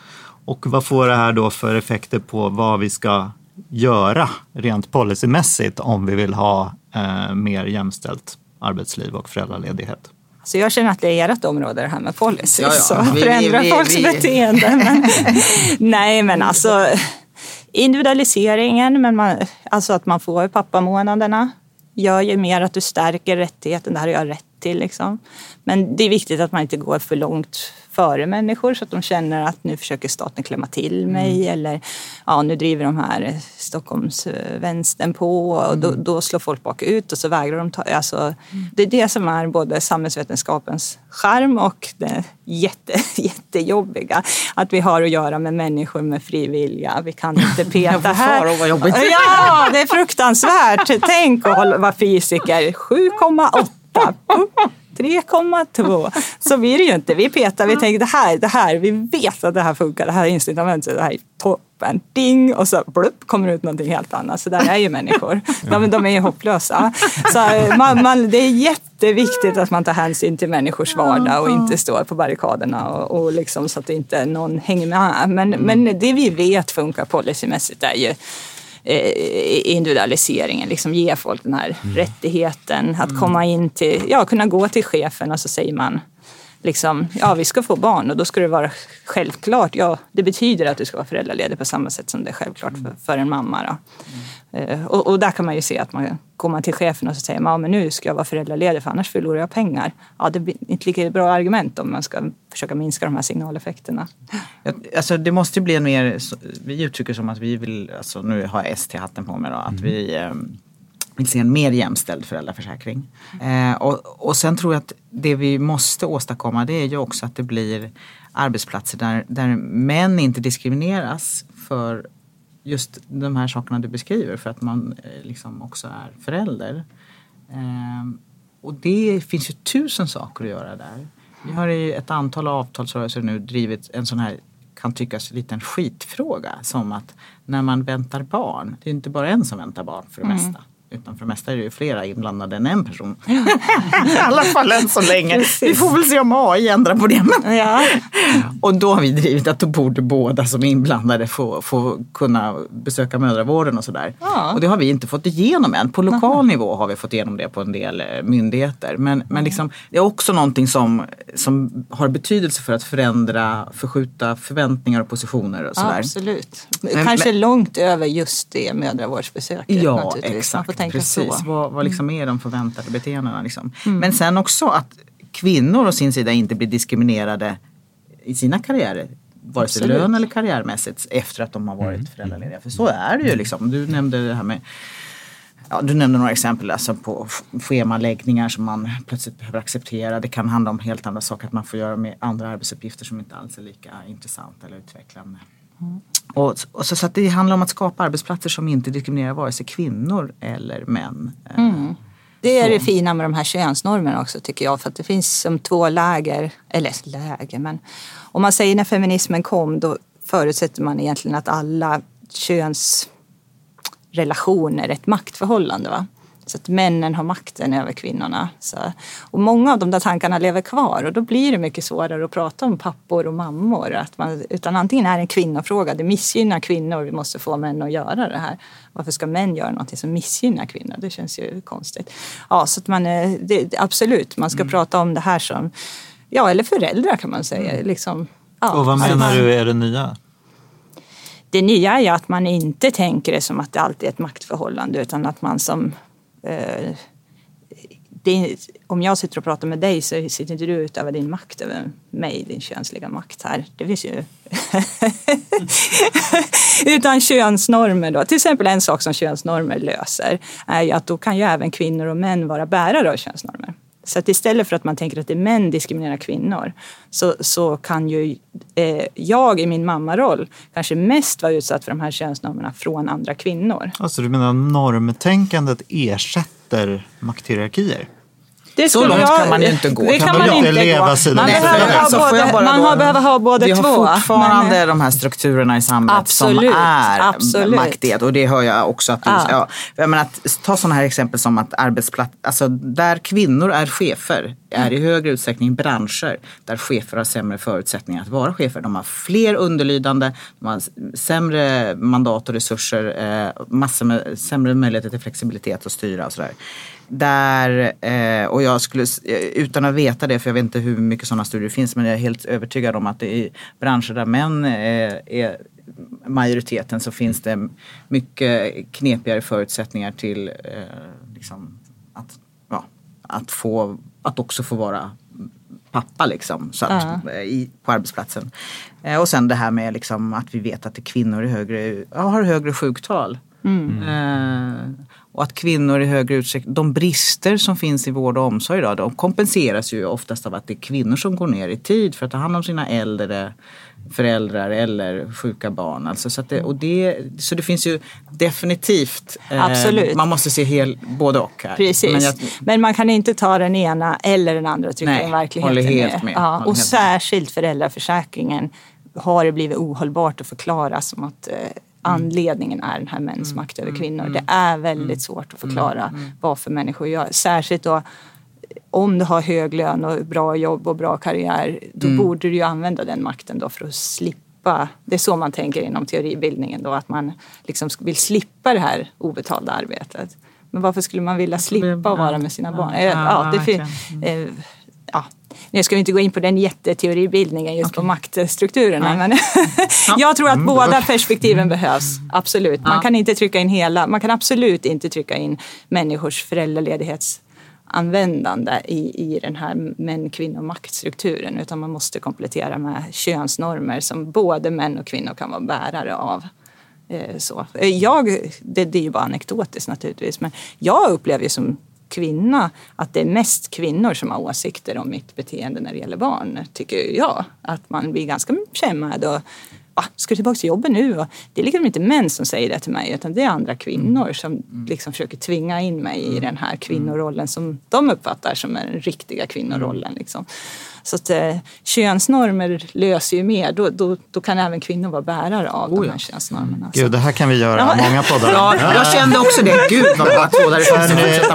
Och vad får det här då för effekter på vad vi ska göra rent policymässigt om vi vill ha eh, mer jämställt arbetsliv och föräldraledighet? Så jag känner att det är ert område det här med policy. Ja, ja. Så Vi- vi- förändra vi- folks vi- beteende. Men, nej men alltså individualiseringen, men man, alltså att man får pappamånaderna gör ju mer att du stärker rättigheten. Det här har jag rätt till. Liksom. Men det är viktigt att man inte går för långt före människor så att de känner att nu försöker staten klämma till mig mm. eller ja, nu driver de här Stockholmsvänstern på och mm. då, då, slår folk bakut och så vägrar de ta... Alltså, mm. Det är det som är både samhällsvetenskapens charm och det jätte, jättejobbiga. Att vi har att göra med människor med fri vilja. Vi kan inte peta här. Vad jobbigt. Ja, det är fruktansvärt. Tänk att vara fysiker. 7,8. 3,2. Så blir det ju inte. Vi petar, vi tänker det här, det här, vi vet att det här funkar, det här är incitamentet, det här är toppen. Ding! Och så blupp, kommer det ut någonting helt annat. Så där är ju människor. De, de är ju hopplösa. Så eh, man, man, det är jätteviktigt att man tar hänsyn till människors vardag och inte står på barrikaderna och, och liksom, så att inte någon hänger med. Men, men det vi vet funkar policymässigt är ju individualiseringen, liksom ge folk den här mm. rättigheten att mm. komma in till, ja kunna gå till chefen och så säger man liksom, ja vi ska få barn och då ska det vara självklart, ja det betyder att du ska vara föräldraledig på samma sätt som det är självklart för, för en mamma. Då. Mm. Och, och, där kan man ju se att man går man till chefen och så säger man, ja, men nu ska jag vara föräldraledig för annars förlorar jag pengar. Ja, det blir inte lika bra argument om man ska försöka minska de här signaleffekterna. Alltså, det måste ju bli en mer, vi uttrycker som att vi vill, alltså, nu har jag ST-hatten på mig då, att mm. vi eh, vill se en mer jämställd föräldraförsäkring. Eh, och, och sen tror jag att det vi måste åstadkomma det är ju också att det blir arbetsplatser där, där män inte diskrimineras för just de här sakerna du beskriver för att man eh, liksom också är förälder. Ehm, och det finns ju tusen saker att göra där. Vi har i ett antal avtalsrörelser nu drivit en sån här kan tyckas liten skitfråga som att när man väntar barn, det är inte bara en som väntar barn för det mm. mesta. Utan för det mesta är det ju flera inblandade än en person. I alla fall än så länge. Precis. Vi får väl se om AI ändrar på det. Ja. och då har vi drivit att då borde båda som är inblandade få, få kunna besöka mödravården och sådär. Ja. Och det har vi inte fått igenom än. På lokal Aha. nivå har vi fått igenom det på en del eh, myndigheter. Men, men mm. liksom, det är också någonting som, som har betydelse för att förändra, förskjuta förväntningar och positioner och sådär. absolut. Kanske men, långt över just det mödravårdsbesöket. Ja, exakt tänka Precis, så. Vad, vad liksom är de förväntade beteendena? Liksom. Mm. Men sen också att kvinnor å sin sida inte blir diskriminerade i sina karriärer vare sig lön eller karriärmässigt efter att de har varit mm. föräldralediga. För så är det ju liksom. Du nämnde det här med Ja, du nämnde några exempel alltså på schemaläggningar som man plötsligt behöver acceptera. Det kan handla om helt andra saker, att man får göra med andra arbetsuppgifter som inte alls är lika intressanta eller utvecklande. Mm. Och, och så, så det handlar om att skapa arbetsplatser som inte diskriminerar vare sig kvinnor eller män. Mm. Det är det fina med de här könsnormerna också tycker jag. För att det finns som två läger, eller läger, men om man säger när feminismen kom då förutsätter man egentligen att alla könsrelationer är ett maktförhållande. Va? Så att männen har makten över kvinnorna. Så, och många av de där tankarna lever kvar och då blir det mycket svårare att prata om pappor och mammor. Att man, utan antingen är det en kvinnofråga, det missgynnar kvinnor, vi måste få män att göra det här. Varför ska män göra någonting som missgynnar kvinnor? Det känns ju konstigt. Ja, så att man, det, absolut, man ska mm. prata om det här som, ja eller föräldrar kan man säga. Mm. Liksom, ja, och vad menar du är det nya? Det nya är ju att man inte tänker det som att det alltid är ett maktförhållande utan att man som Eh, Eh, det, om jag sitter och pratar med dig så sitter inte du utöver din makt över mig, din könsliga makt här. Det finns ju... Utan könsnormer då. Till exempel en sak som könsnormer löser är ju att då kan ju även kvinnor och män vara bärare av könsnormer. Så att istället för att man tänker att det är män diskriminerar kvinnor så, så kan ju eh, jag i min mammaroll kanske mest vara utsatt för de här könsnormerna från andra kvinnor. Alltså du menar normtänkandet ersätter makthierarkier? Det så långt jag, kan man ju inte gå. Det kan, kan man inte leva gå. Sida man behöver, ha både, man har, behöver ha både två. Vi har fortfarande men, de här strukturerna i samhället absolut, som är absolut. maktighet. Och det hör jag också att du... Ja. Ja, jag menar, att, ta sådana här exempel som att arbetsplats... Alltså där kvinnor är chefer är i högre utsträckning branscher där chefer har sämre förutsättningar att vara chefer. De har fler underlydande, de har sämre mandat och resurser, eh, massor med sämre möjligheter till flexibilitet och styra och sådär. Där, eh, och jag skulle, eh, utan att veta det, för jag vet inte hur mycket sådana studier finns, men jag är helt övertygad om att det är branscher där män eh, är, majoriteten så finns det mycket knepigare förutsättningar till liksom, att ja, att, få, att också få vara pappa liksom, så att, Ja. i, på arbetsplatsen. Eh, och sen det här med liksom, att vi vet att kvinnor i högre, har högre sjuktal. Eh, och att kvinnor i högre utsträckning, de brister som finns i vård och omsorg idag, de kompenseras ju oftast av att det är kvinnor som går ner i tid för att ta hand om sina äldre föräldrar eller sjuka barn. Alltså, så, det, och det, så det finns ju definitivt, eh, man måste se hel, både och här. Precis. Men Men, jag, man kan inte ta den ena eller den andra Nej, in verkligheten håller helt med. med. Ja, Håller och helt med. särskilt föräldraförsäkringen har det blivit ohållbart att förklara som att eh, anledningen är den här mäns Mm. makt över kvinnor. Det är väldigt svårt att förklara varför människor gör. Särskilt då om du har hög lön och bra jobb och bra karriär, då Mm. borde du ju använda den makten då för att slippa det är så man tänker inom teoribildningen då, att man liksom vill slippa det här obetalda arbetet. Men varför skulle man vilja slippa att vara med sina barn? ja, det fin- eh, ja. Nu ska vi inte gå in på den jätteteoribildningen just på maktstrukturerna. Men jag tror att Mm. båda perspektiven behövs. Absolut. Man kan inte trycka in hela, man kan absolut inte trycka in människors föräldraledighetsanvändande i, i den här män kvinnor maktstrukturen utan man måste komplettera med könsnormer som både män och kvinnor kan vara bärare av. Eh, Så. Eh, Jag, det, det är ju bara anekdotiskt naturligtvis men jag upplever ju som kvinna att det är mest kvinnor som har åsikter om mitt beteende när det gäller barn, tycker jag. Att man blir ganska kämmad och ah, ska du tillbaka till jobbet nu? Och det är liksom inte män som säger det till mig utan det är andra kvinnor som liksom försöker tvinga in mig i den här kvinnorollen som de uppfattar som är den riktiga kvinnorollen. Liksom. Så att eh, könsnormer löser ju mer. Då, då, då kan även kvinnor vara bärare av de här könsnormerna. Gud, det här kan vi göra Ja. många poddar ja, jag kände också det. Gud vad bra två där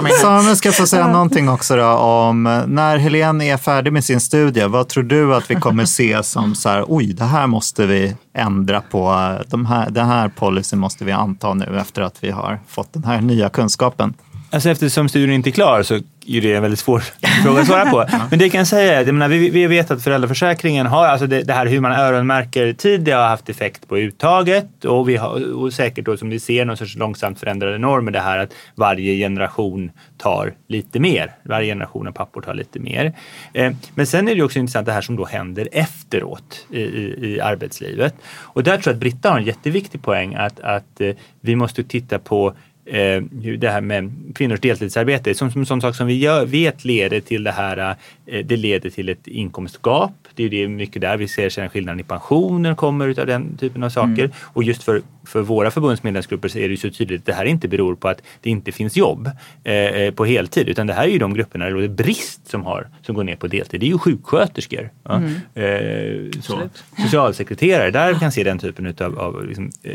det. Samuel ska få säga någonting också då om eh, när Helene är färdig med sin studie. Vad tror du att vi kommer se som så här, oj, det här måste vi ändra på. Eh, de här, den här policyn måste vi anta nu efter att vi har fått den här nya kunskapen. Alltså eftersom studien inte är klar så är det en väldigt svår fråga att svara på. Men det jag kan säga är att menar, vi, vi vet att föräldraförsäkringen har, alltså det, det här hur man öronmärker tid, det har haft effekt på uttaget och, vi har, och säkert då som vi ser någon sorts långsamt förändrade normer det här att varje generation tar lite mer. Varje generation av pappor tar lite mer. Eh, men sen är det också intressant det här som då händer efteråt i, i, i arbetslivet. Och där tror jag att Britta har en jätteviktig poäng att, att eh, vi måste titta på eh, det här med kvinnors deltidsarbete, som, som, som sak som vi gör, vet leder till det här, eh, det leder till ett inkomstgap. Det är det mycket där vi ser sen skillnaden i pensioner kommer utav den typen av saker. Och just för, för våra förbundsmedlemsgrupper så är det ju så tydligt att det här inte beror på att det inte finns jobb eh, eh, på heltid, utan det här är ju de grupperna där det brist som, har, som går ner på deltid. Det är ju sjuksköterskor, ja. eh, så. socialsekreterare, där vi kan se den typen utav, av liksom, eh,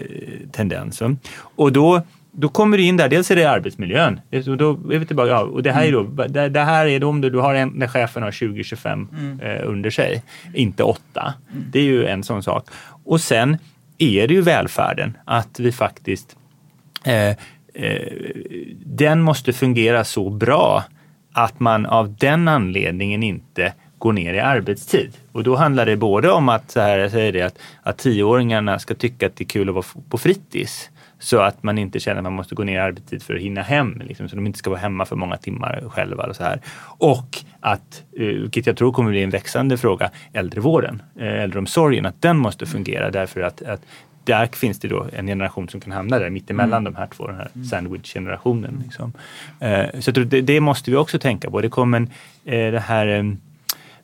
tendenser. Och då då kommer du in där, dels är det arbetsmiljön. Och då är vi tillbaka, ja, och det här är då, det, det här är då om du, du har en, när chefen har 20-25 eh, under sig, inte 8. Det är ju en sån sak. Och sen är det ju välfärden, att vi faktiskt eh, eh, den måste fungera så bra att man av den anledningen inte går ner i arbetstid. Och då handlar det både om att, så här, jag säger det, att, att tioåringarna ska tycka att det är kul att vara på fritids. Så att man inte känner att man måste gå ner i arbetstid för att hinna hem. Liksom, så de inte ska vara hemma för många timmar själva. Och, så här. och att, eh, vilket jag tror kommer bli en växande fråga, äldrevården, eh, äldreomsorgen, att den måste fungera därför att, att där finns det då en generation som kan hamna där mittemellan de här två, den här sandwich-generationen. Liksom. Eh, så det, det måste vi också tänka på. Det kommer en, det här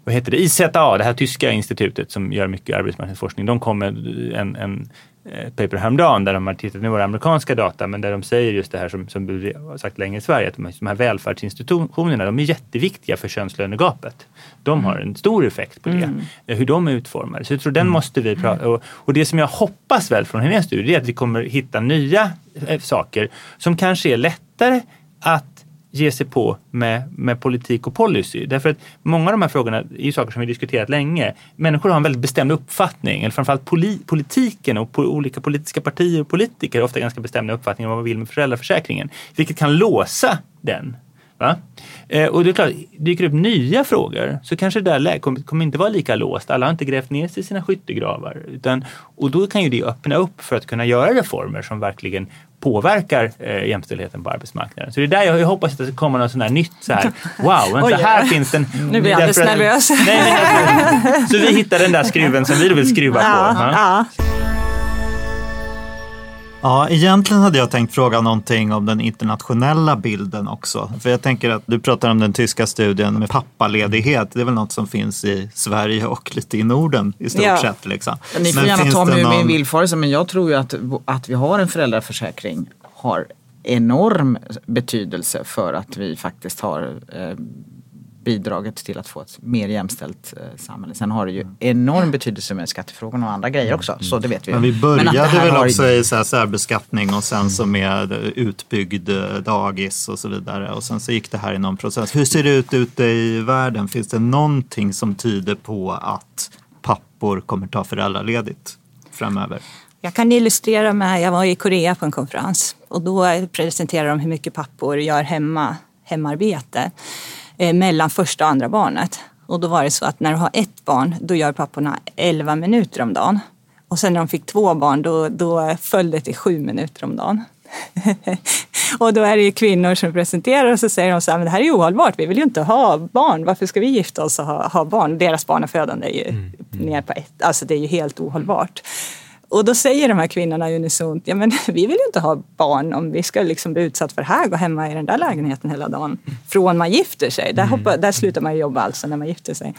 vad heter det, IZA, det här tyska institutet som gör mycket arbetsmarknadsforskning, de kom med en, en eh, paper häromdagen där de har tittat, nu var det amerikanska data, men där de säger just det här som, som vi har sagt länge i Sverige, att de här, de här välfärdsinstitutionerna, de är jätteviktiga för könslönegapet. De har en stor effekt på det, eh, hur de är utformade. Så jag tror den måste vi prata och, och det som jag hoppas väl från Heléns studie är att vi kommer hitta nya eh, saker som kanske är lättare att ge sig på med, med politik och policy. Därför att många av de här frågorna är ju saker som vi diskuterat länge. Människor har en väldigt bestämd uppfattning, eller framförallt poli, politiken och po, olika politiska partier och politiker har ofta ganska bestämda uppfattningar om vad man vill med föräldraförsäkringen. Vilket kan låsa den. Va? Eh, och det är klart, dyker det upp nya frågor så kanske det där kommer, kommer inte vara lika låst. Alla har inte grävt ner sig i sina skyttegravar. Utan, och då kan ju det öppna upp för att kunna göra reformer som verkligen påverkar eh, jämställdheten på arbetsmarknaden. Så det är där jag, jag hoppas att det kommer något sånt här nytt så här. Wow, vänta, Oj, här oj. finns den. Nu blir jag alldeles nervös. Nej, men jag, så vi hittar den där skruven som vi vill skruva på. Ja, Ja. ja. Ja, egentligen hade jag tänkt fråga någonting om den internationella bilden också. För jag tänker att du pratar om den tyska studien med pappaledighet. Det är väl något som finns i Sverige och lite i Norden i stort Ja. sett. Liksom. Ni får Men gärna ta mig ur min någon- villfarelse men jag tror ju att, att vi har en föräldraförsäkring har enorm betydelse för att vi faktiskt har eh, bidragit till att få ett mer jämställt eh, samhälle. Sen har det ju enorm betydelse med skattefrågorna och andra grejer också, så det vet vi. Men vi började här väl har- också i så här särbeskattning och sen så med utbyggd eh, dagis och så vidare. Och sen så gick det här i någon process. Hur ser det ut ute i världen? Finns det någonting som tyder på att pappor kommer ta föräldraledigt framöver? Jag kan illustrera med, jag var i Korea på en konferens och då presenterade de hur mycket pappor gör hemma, hemarbete eh, mellan första och andra barnet. Och då var det så att när du har ett barn, då gör papporna 11 minuter om dagen. Och sen när de fick två barn, då, då föll det till sju minuter om dagen. och då är det ju kvinnor som presenterar och så säger de så här, men det här är ju ohållbart, vi vill ju inte ha barn, varför ska vi gifta oss och ha, ha barn? Deras barnafödande är ju ner på ett, alltså det är ju helt ohållbart. Och då säger de här kvinnorna unisont, ja men vi vill ju inte ha barn om vi ska liksom bli utsatt för det här, gå hemma i den där lägenheten hela dagen. Från man gifter sig, där, hoppar, där slutar man jobba alltså när man gifter sig.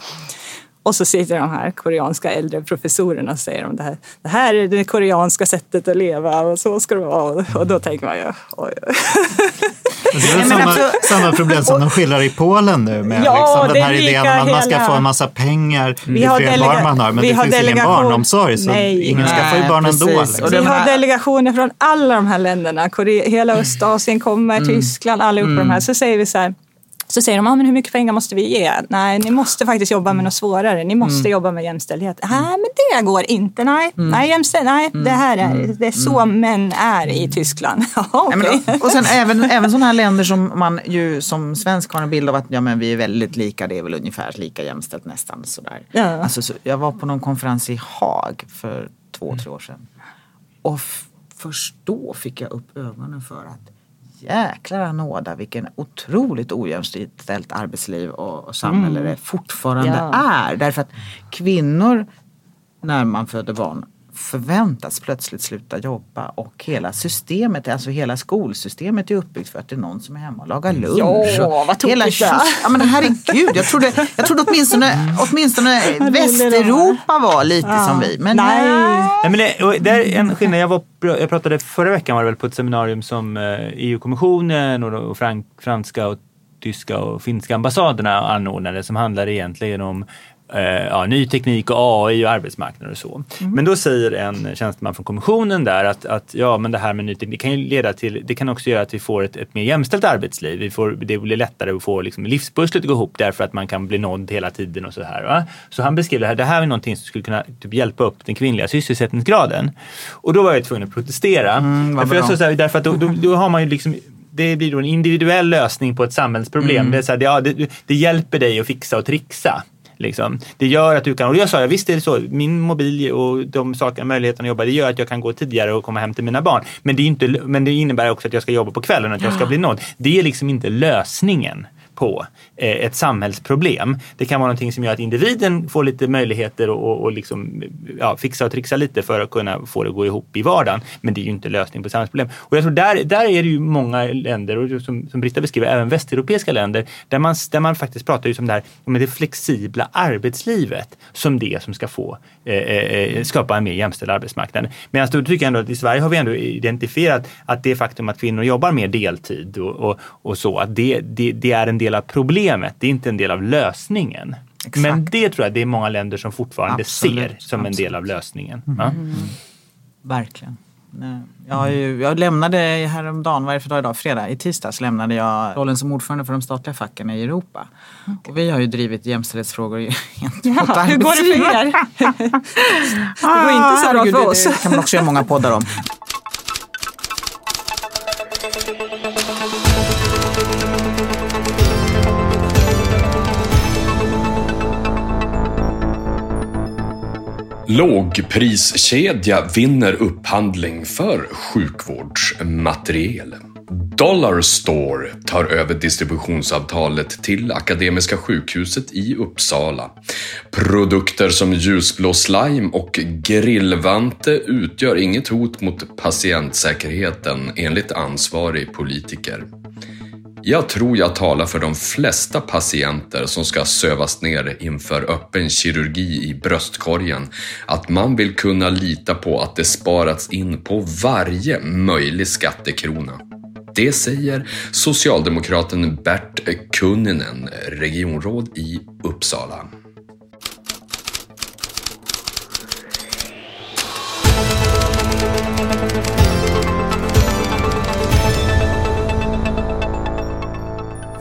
Och så sitter de här koreanska äldre professorerna och säger om det här, det här är det koreanska sättet att leva och så ska det vara. Och då tänker man ju, oj. Det är samma, alltså- samma problem som de skildrar i Polen nu med Ja, liksom, den är här idén om att man ska hela- få en massa pengar Vi ju fler delega- barn man har. Men vi det har finns ingen delegation. barnomsorg så Nej. ingen skaffar ju Nej, barn ändå. Liksom. Vi har delegationer från alla de här länderna. Korea, hela Östasien kommer, Mm. Tyskland, allihopa de här. Så säger vi så här. Så säger de, ah, men hur mycket pengar måste vi ge? Nej, ni måste faktiskt jobba Mm. med något svårare. Ni måste jobba med jämställdhet. Nej, men det går inte. Nej, Mm. nej, jämställd, nej det här är, det är så män är i Tyskland. Ja, Ja, men, och sen även, även sådana här länder som man ju som svensk har en bild av att ja, men vi är väldigt lika, det är väl ungefär lika jämställt nästan. Sådär. Ja. Alltså, så, jag var på någon konferens i Haag för två, tre år sedan. Och först då fick jag upp ögonen för att jäklar anåda vilken otroligt ojämställt arbetsliv och, och samhälle det fortfarande Ja. är. Därför att kvinnor när man föder barn förväntas plötsligt sluta jobba och hela systemet, alltså hela skolsystemet är uppbyggt för att det är någon som är hemma och lagar lunch. Ja, vad hela, ja men herregud, jag trodde, jag trodde åtminstone, åtminstone Västeuropa var lite som vi. Men Nej. Nej, men det, det är en skillnad. Jag, var, jag pratade förra veckan var det väl på ett seminarium som eh, EU-kommissionen och, och frank, franska och tyska och finska ambassaderna anordnade som handlar egentligen om ja, ny teknik och AI och arbetsmarknad och så. Men då säger en tjänsteman från kommissionen där att, att ja, men det här med ny teknik kan ju leda till, det kan också göra att vi får ett, ett mer jämställt arbetsliv. Vi får, det blir lättare att få liksom, livspusslet att gå ihop därför att man kan bli nådd hela tiden och så här. Va? Så han beskrev det här, det här är någonting som skulle kunna typ, hjälpa upp den kvinnliga sysselsättningsgraden. Och då var jag tvungen att protestera. Mm, därför, jag så här, därför att då, då, då har man ju liksom det blir då en individuell lösning på ett samhällsproblem. Mm. Det, är så här, ja, det, det hjälper dig att fixa och trixa. Liksom. Det gör att du kan, och jag sa, ja, visst är det så, min mobil och de saker, möjligheterna att jobba, det gör att jag kan gå tidigare och komma hem till mina barn. Men det, är inte, men det innebär också att jag ska jobba på kvällen och att jag ska bli nådd. Det är liksom inte lösningen på eh, ett samhällsproblem. Det kan vara någonting som gör att individen får lite möjligheter och, och, och liksom, ja, fixa och trixa lite för att kunna få det att gå ihop i vardagen. Men det är ju inte lösning på samhällsproblem. Och jag tror där, där är det ju många länder, och som, som Britta beskriver, även västeuropeiska länder, där man, där man faktiskt pratar just om det här med det flexibla arbetslivet som det som ska få eh, eh, eh, skapa en mer jämställd arbetsmarknad. Medan då tycker jag ändå att i Sverige har vi ändå identifierat att det faktum att kvinnor jobbar mer deltid och, och, och så, att det, det, det är en del av problemet, det är inte en del av lösningen. Exakt. Men det tror jag det är många länder som fortfarande Absolut, ser som en del av lösningen. Ja. Verkligen. Nej, Jag, har ju, jag lämnade häromdagen, vad är det för dag idag? Fredag, i tisdags lämnade jag rollen som ordförande för de statliga facken i Europa. Och vi har ju drivit jämställdhetsfrågor gentemot Ja, hur går det för er? Det går inte så bra herregud, för oss. Det kan man också göra många poddar om. Lågpriskedja vinner upphandling för sjukvårdsmateriel. Dollar Store tar över distributionsavtalet till Akademiska sjukhuset i Uppsala. Produkter som ljusblå slime och grillvante utgör inget hot mot patientsäkerheten enligt ansvarig politiker. Mm. Jag tror jag talar för de flesta patienter som ska sövas ner inför öppen kirurgi i bröstkorgen att man vill kunna lita på att det sparats in på varje möjlig skattekrona. Det säger socialdemokraten Bert Kunninen, regionråd i Uppsala.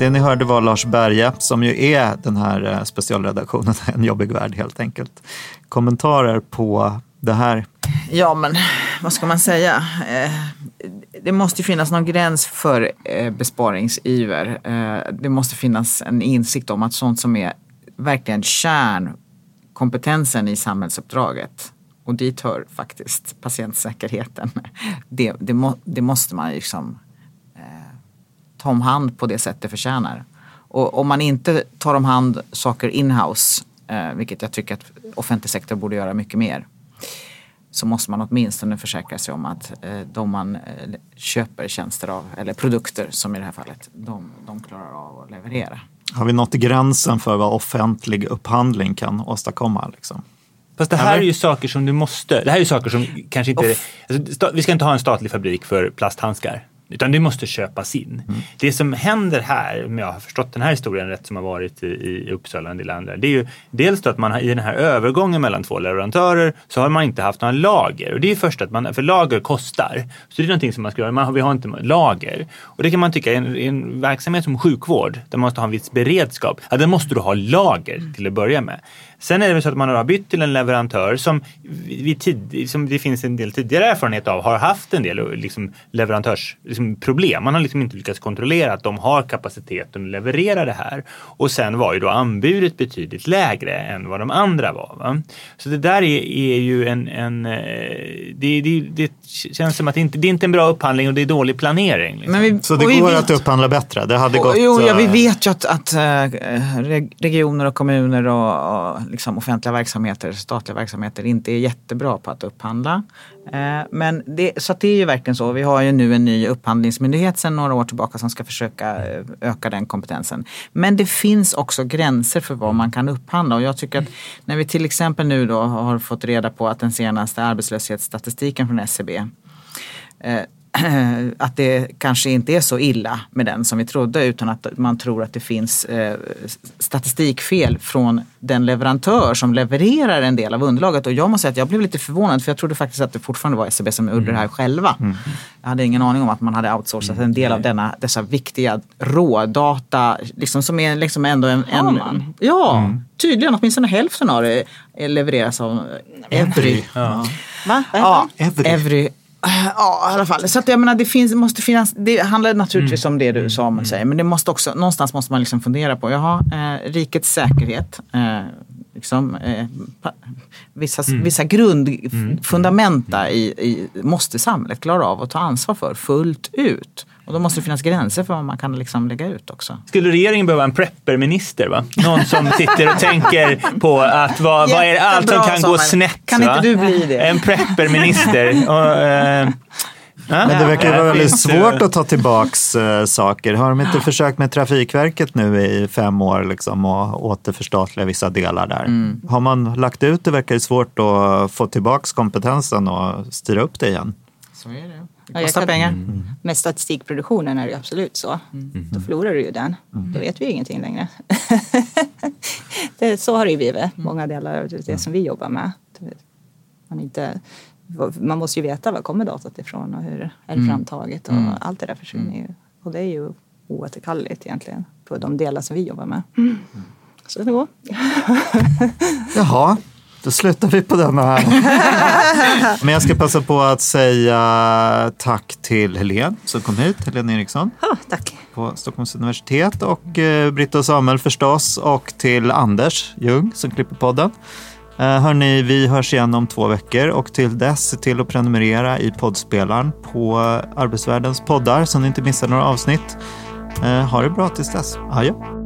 Det ni hörde var Lars Berge, som ju är den här eh, specialredaktionen En jobbig värld helt enkelt. Kommentarer på det här? Ja, men vad ska man säga? Eh, det måste finnas någon gräns för eh, besparingsiver. Det måste finnas en insikt om att sånt som är verkligen kärnkompetensen i samhällsuppdraget och dit hör faktiskt patientsäkerheten. Det, det, må, det måste man liksom ta om hand på det sätt det förtjänar. Och om man inte tar om hand saker inhouse, eh, vilket jag tycker att offentlig sektor borde göra mycket mer, så måste man åtminstone försäkra sig om att eh, de man eh, köper tjänster av, eller produkter som i det här fallet, de, de klarar av att leverera. Har vi nått gränsen för vad offentlig upphandling kan åstadkomma? Liksom? Fast det här är ju saker som du måste, det här är ju saker som kanske inte, alltså, vi ska inte ha en statlig fabrik för plasthandskar. Utan det måste köpas in. Mm. Det som händer här, om jag har förstått den här historien rätt som har varit i, i Uppsala och en del andra. Det är ju dels då att man har, i den här övergången mellan två leverantörer så har man inte haft några lager. Och det är först att man, för lager kostar. Så det är någonting som man ska göra, man, vi har inte lager. Och det kan man tycka, i en, en verksamhet som sjukvård där man måste ha en viss beredskap, ja, den måste du ha lager till att börja med. Sen är det väl så att man har bytt till en leverantör som, vi tid, som det finns en del tidigare erfarenhet av har haft en del liksom, leverantörsproblem. Liksom, man har liksom inte lyckats kontrollera att de har kapaciteten att leverera det här. Och sen var ju då anbudet betydligt lägre än vad de andra var. Va? Så det där är, är ju en... en eh, det, det, det, känns som att det inte det är inte en bra upphandling och det är dålig planering. Liksom. Vi, så det går vet, att upphandla bättre? Det hade och, gått, jo, ja, vi eh, vet ju att, att äh, regioner och kommuner och, och liksom offentliga verksamheter, statliga verksamheter, inte är jättebra på att upphandla. Eh, men det, så det är ju verkligen så. Vi har ju nu en ny upphandlingsmyndighet sedan några år tillbaka som ska försöka eh, öka den kompetensen. Men det finns också gränser för vad man kan upphandla och jag tycker att när vi till exempel nu då har fått reda på att den senaste arbetslöshetsstatistiken från SCB eh, att det kanske inte är så illa med den som vi trodde utan att man tror att det finns eh, statistikfel från den leverantör som levererar en del av underlaget. Och jag måste säga att jag blev lite förvånad för jag trodde faktiskt att det fortfarande var SCB som gjorde det här själva. Mm. Jag hade ingen aning om att man hade outsourcat en del av denna, dessa viktiga rådata liksom som är liksom ändå en... en ja, mm. tydligen åtminstone hälften av det levereras av Evry. Ja. Va? Ja, Evry. Evry Ja, i alla fall. Så att jag menar, det finns, måste finnas, det handlar naturligtvis mm. om det du Samuel mm. säger, men det måste också, någonstans måste man liksom fundera på, jaha, eh, rikets säkerhet, eh, liksom, eh, vissa, mm. vissa grundfundamenta mm. i, i, måste samhället klara av att ta ansvar för fullt ut. Och då måste det finnas gränser för vad man kan liksom lägga ut också. Skulle regeringen behöva en prepperminister? Va? Någon som sitter och tänker på att vad, vad är allt som kan gå snett? Kan va? inte du bli det? En prepperminister. och, eh, Men det verkar vara väldigt svårt att ta tillbaks äh, saker. Har de inte försökt med Trafikverket nu i fem år liksom, och återförstatliga vissa delar där? Mm. Har man lagt ut det verkar det svårt att få tillbaks kompetensen och styra upp det igen. Så är det. Det kostar pengar. Mm. Med statistikproduktionen är det absolut så. Mm. Då förlorar du ju den. Mm. Då vet vi ingenting längre. det, så har det ju blivit, många delar av det som vi jobbar med. Man, inte, man måste ju veta var kommer datat ifrån och hur är det mm. framtaget och mm. allt det där försvinner ju. Och det är ju oåterkalleligt egentligen på de delar som vi jobbar med. Mm. Så det går. Jaha, då slutar vi på den här. Men jag ska passa på att säga tack till Helene som kom hit, Helene Eriksson. Ja, tack. På Stockholms universitet och eh, Britta och Samuel förstås och till Anders Ljung som klipper podden. Eh, hörni, vi hörs igen om två veckor och till dess se till att prenumerera i poddspelaren på Arbetsvärldens poddar så ni inte missar några avsnitt. Eh, ha det bra tills dess. Adjö.